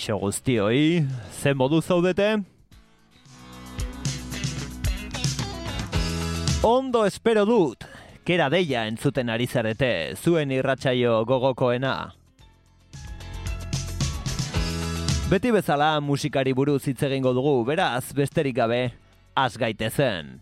Kaixo guztioi, ze modu zaudete? Ondo espero dut, kera deia entzuten ari zarete, zuen irratsaio gogokoena. Beti bezala musikari buruz hitz egingo dugu, beraz, besterik gabe, az gaitezen.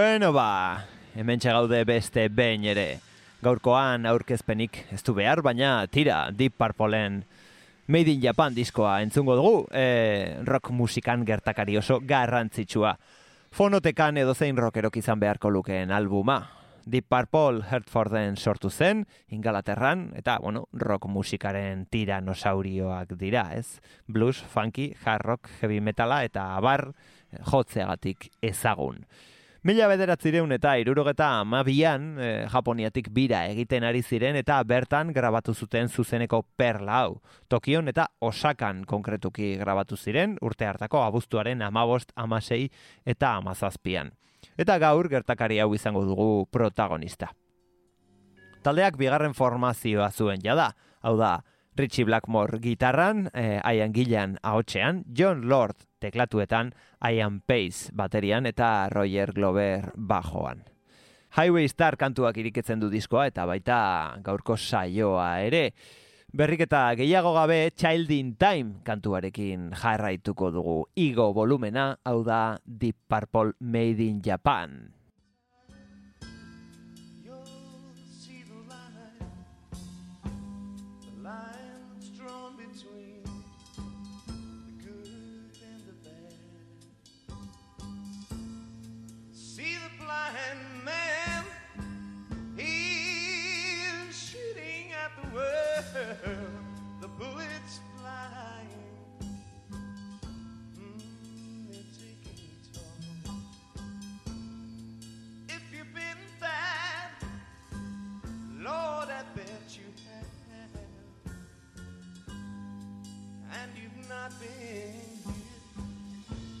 Bueno ba, hemen gaude beste behin ere. Gaurkoan aurkezpenik ez du behar, baina tira, Deep Purpleen Made in Japan diskoa entzungo dugu, e, rock musikan gertakari oso garrantzitsua. Fonotekan edo zein rockerok izan beharko lukeen albuma. Deep Purple Hertforden sortu zen, Ingalaterran, eta, bueno, rock musikaren tiranosaurioak dira, ez? Blues, funky, hard rock, heavy metala eta abar jotzeagatik ezagun. Mila bederatzireun eta irurogeta amabian eh, Japoniatik bira egiten ari ziren eta bertan grabatu zuten zuzeneko perla hau. Tokion eta Osakan konkretuki grabatu ziren urte hartako abuztuaren amabost, amasei eta amazazpian. Eta gaur gertakari hau izango dugu protagonista. Taldeak bigarren formazioa zuen jada, hau da, Richie Blackmore gitarran, eh, Ian Gillan ahotsean, John Lord teklatuetan, Ian Pace baterian eta Roger Glover bajoan. Highway Star kantuak iriketzen du diskoa eta baita gaurko saioa ere. Berrik eta gehiago gabe Child in Time kantuarekin jarraituko dugu. Igo volumena, hau da Deep Purple Made in Japan. not been hit.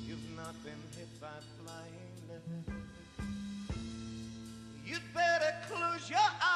You've not been hit by flying lead. You'd better close your eyes.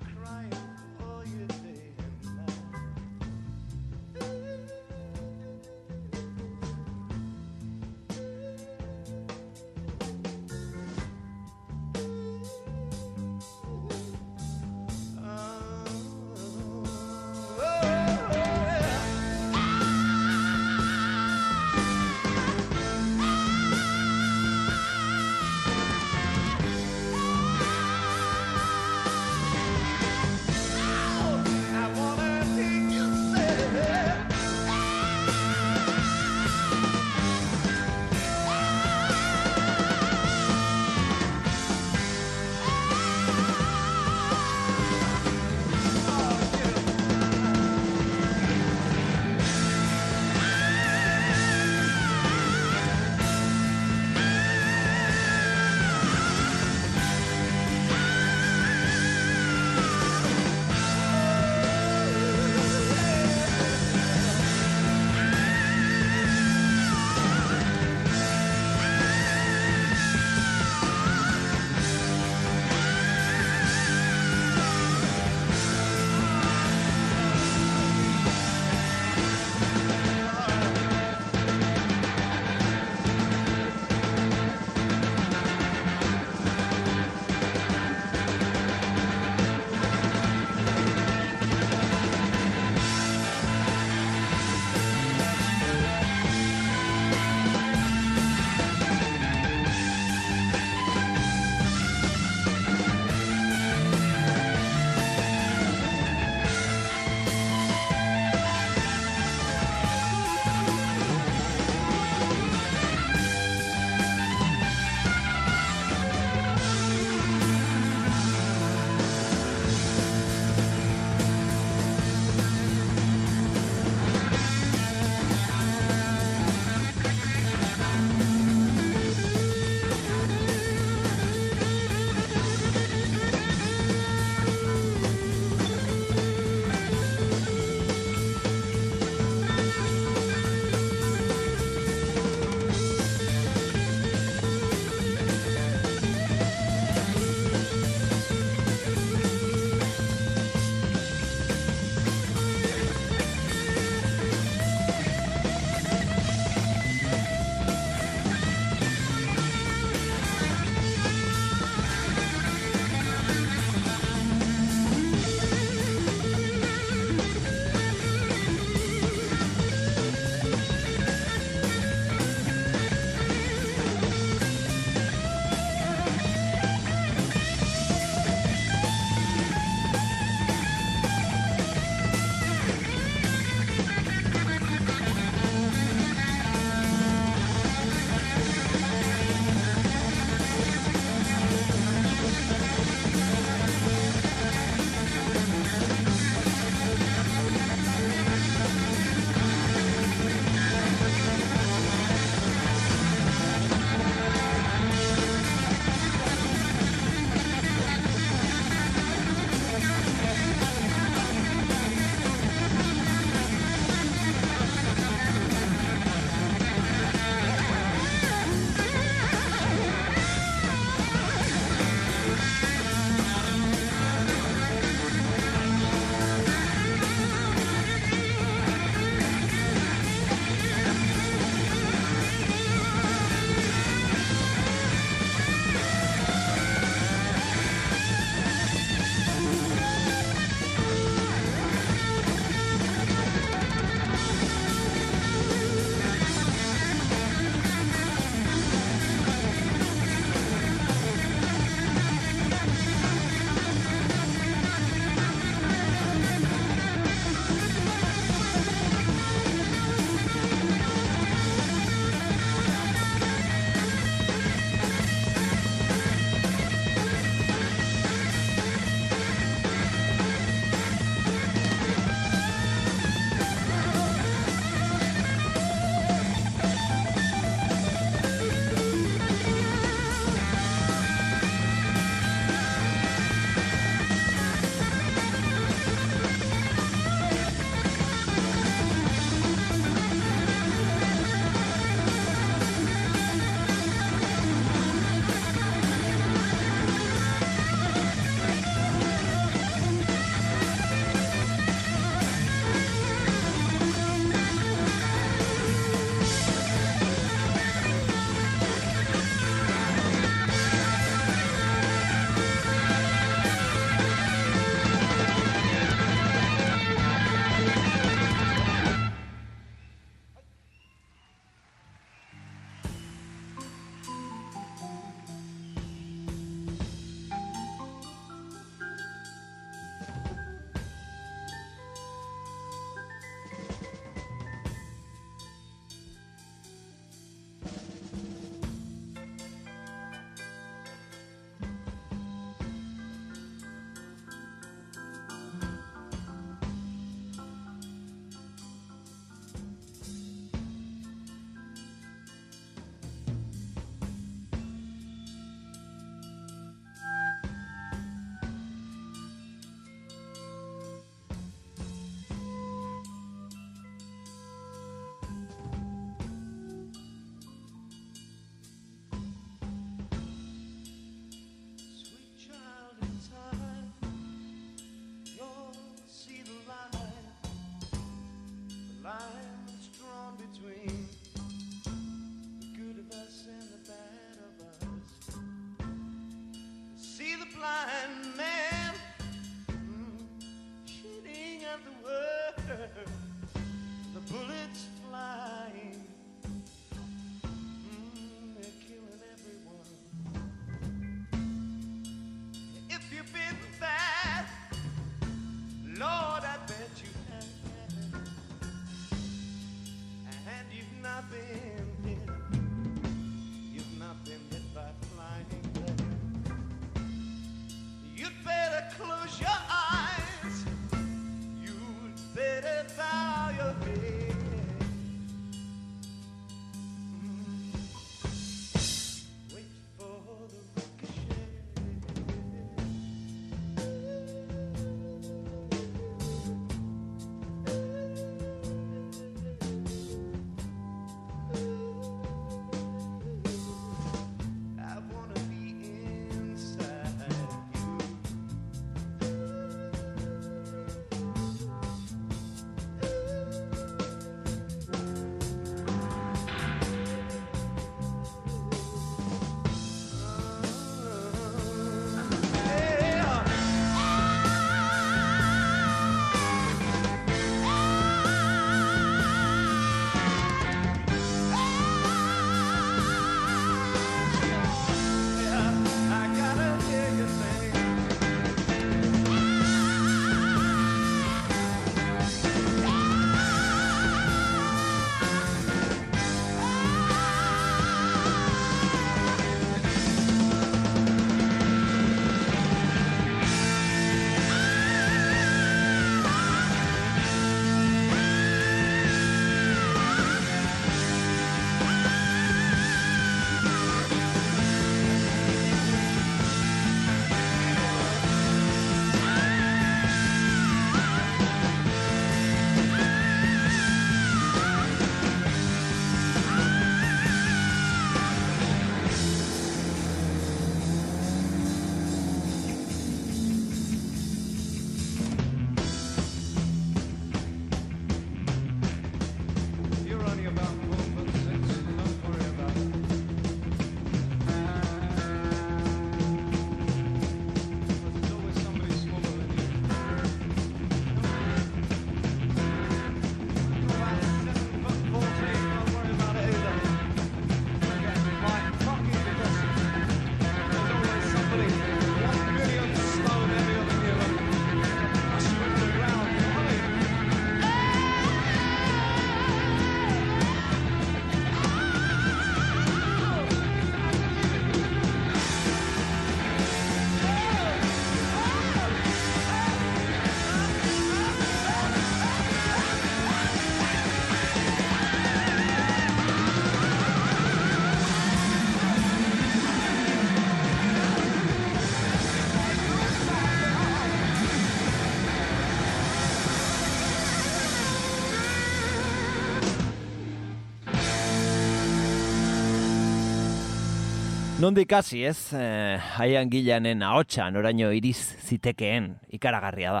Nondik hasi ez, eh, haian gilanen ahotsan oraino iriz zitekeen ikaragarria da.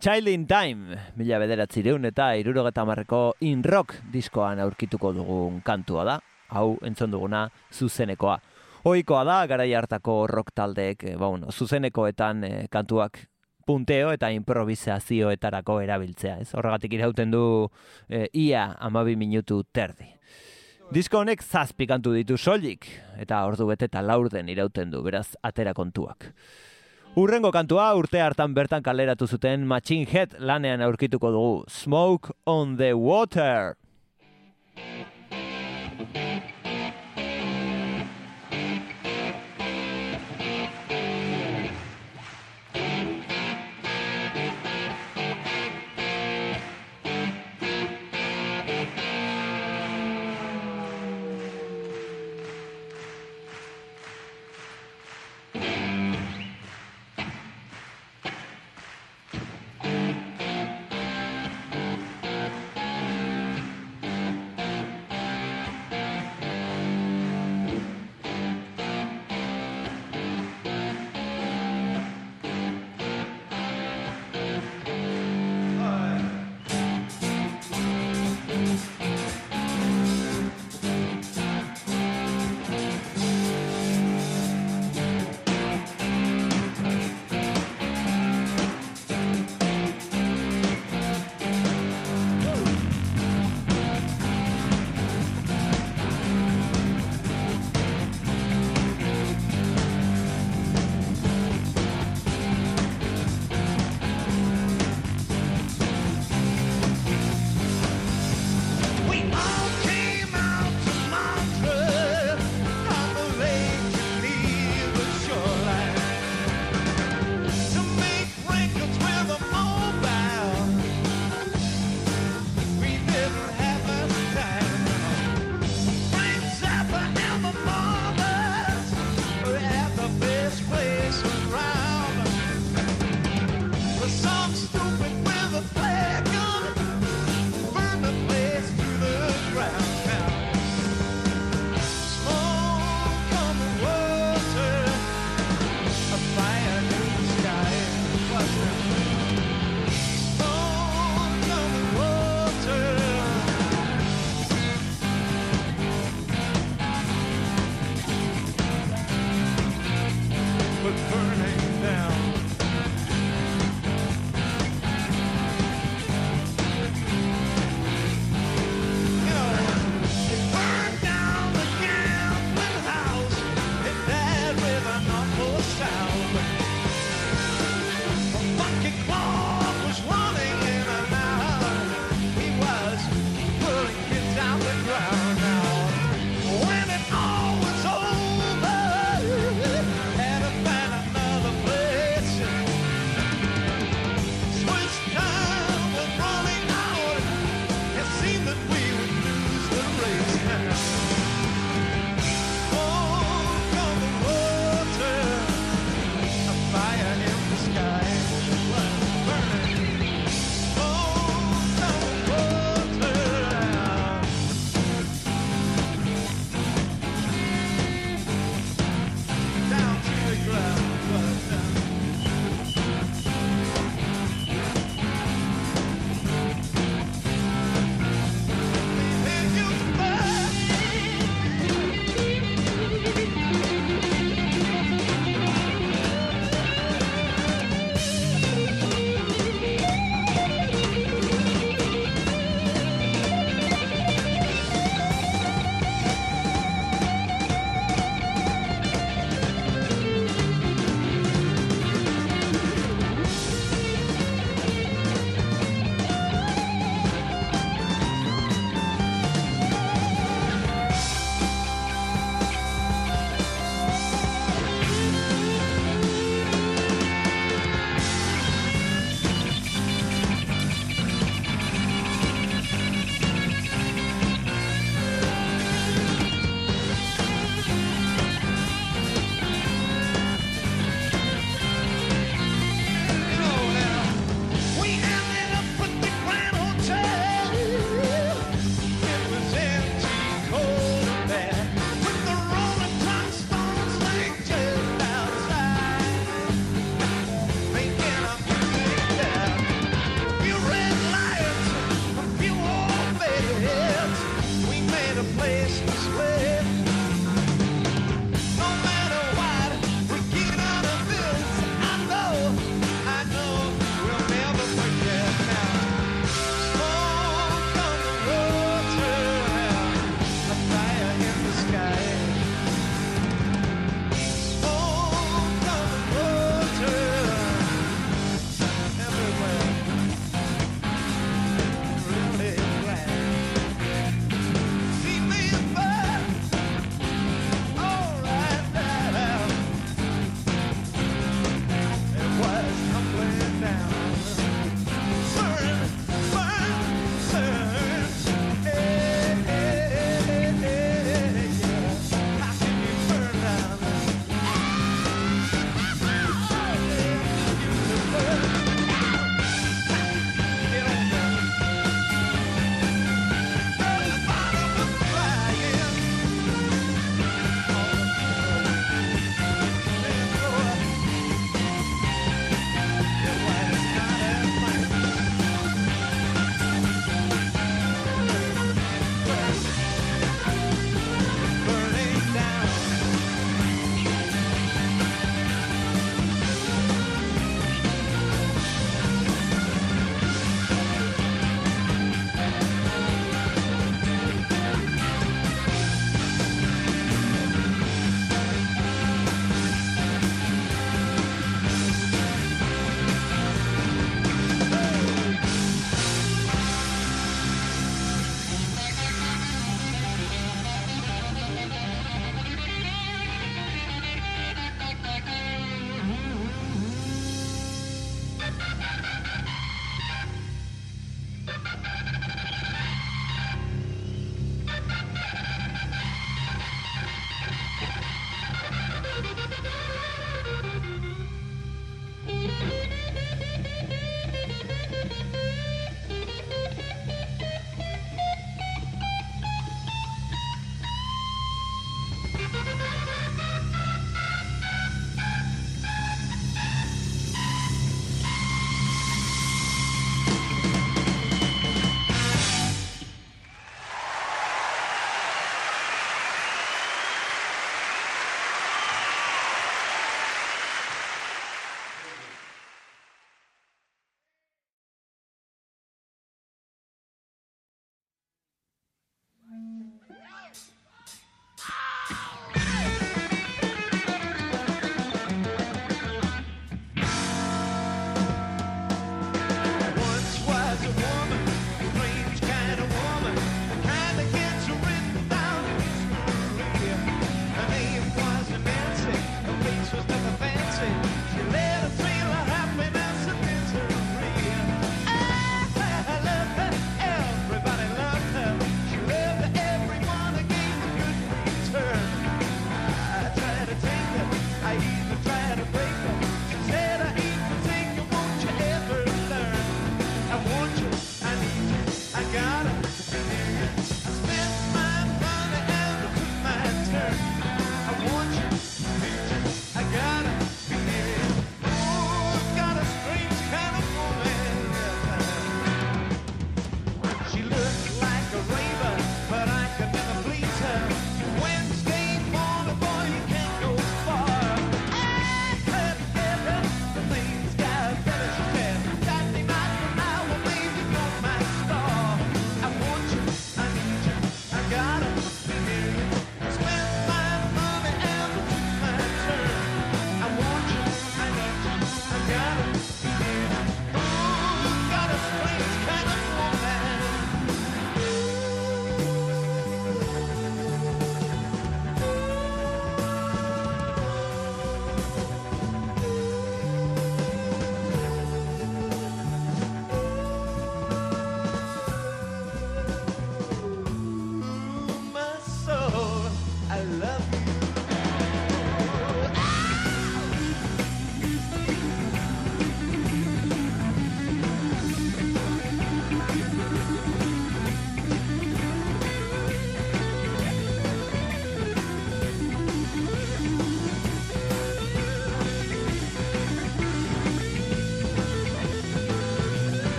Child in Time, mila bederatzireun eta irurogeta marreko in rock diskoan aurkituko dugun kantua da. Hau entzon duguna zuzenekoa. Oikoa da, garai hartako rock taldeek, eh, ba, bueno, zuzenekoetan eh, kantuak punteo eta improvisazioetarako erabiltzea. Ez? Horregatik irauten du eh, ia amabi minutu terdi. Disko honek zazpi kantu ditu soilik eta ordu bete eta laurden irauten du, beraz atera kontuak. Urrengo kantua urte hartan bertan kaleratu zuten Machine Head lanean aurkituko dugu. Smoke on the water.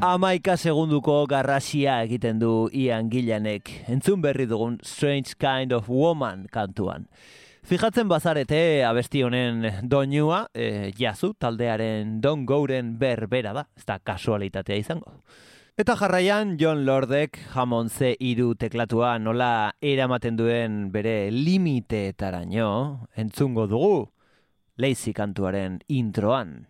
Amaika segunduko garrasia egiten du Ian Gillanek, entzun berri dugun Strange Kind of Woman kantuan. Fijatzen bazarete abesti honen doinua, e, jazu taldearen Don Gouren berbera da, ez da kasualitatea izango. Eta jarraian John Lordek jamon ze iru teklatua nola eramaten duen bere limiteetaraino, entzungo dugu, Lazy kantuaren introan.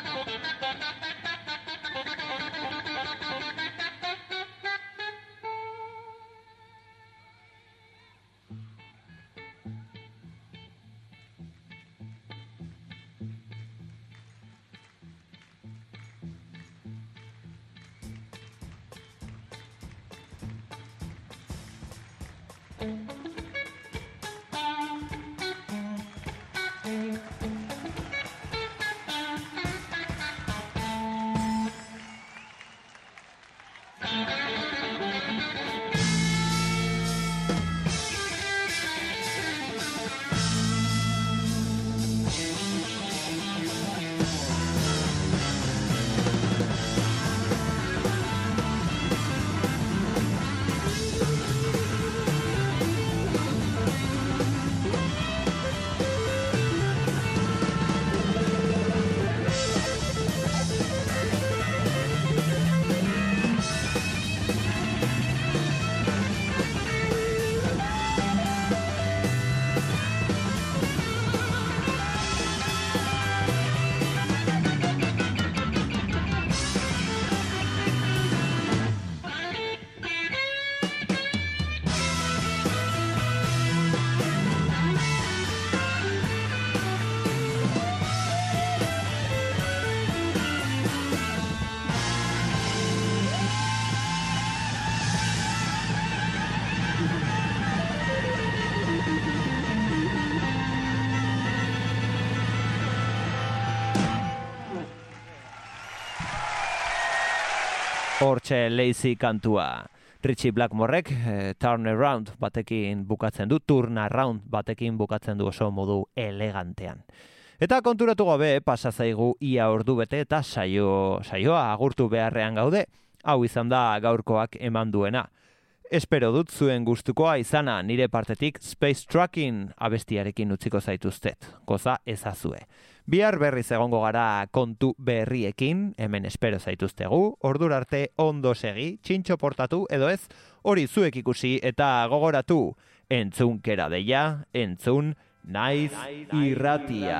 Hortxe lazy kantua. Richie Blackmorek eh, turn around batekin bukatzen du, turn around batekin bukatzen du oso modu elegantean. Eta konturatu gabe pasa zaigu ia ordu bete eta saio saioa agurtu beharrean gaude. Hau izan da gaurkoak eman duena. Espero dut zuen gustukoa izana nire partetik Space Trucking abestiarekin utziko zaituztet. Goza ezazue. Bihar berriz egongo gara kontu berriekin, hemen espero zaituztegu, ordur arte ondo segi, txintxo portatu edo ez, hori zuek ikusi eta gogoratu, entzun kera deia, entzun naiz irratia.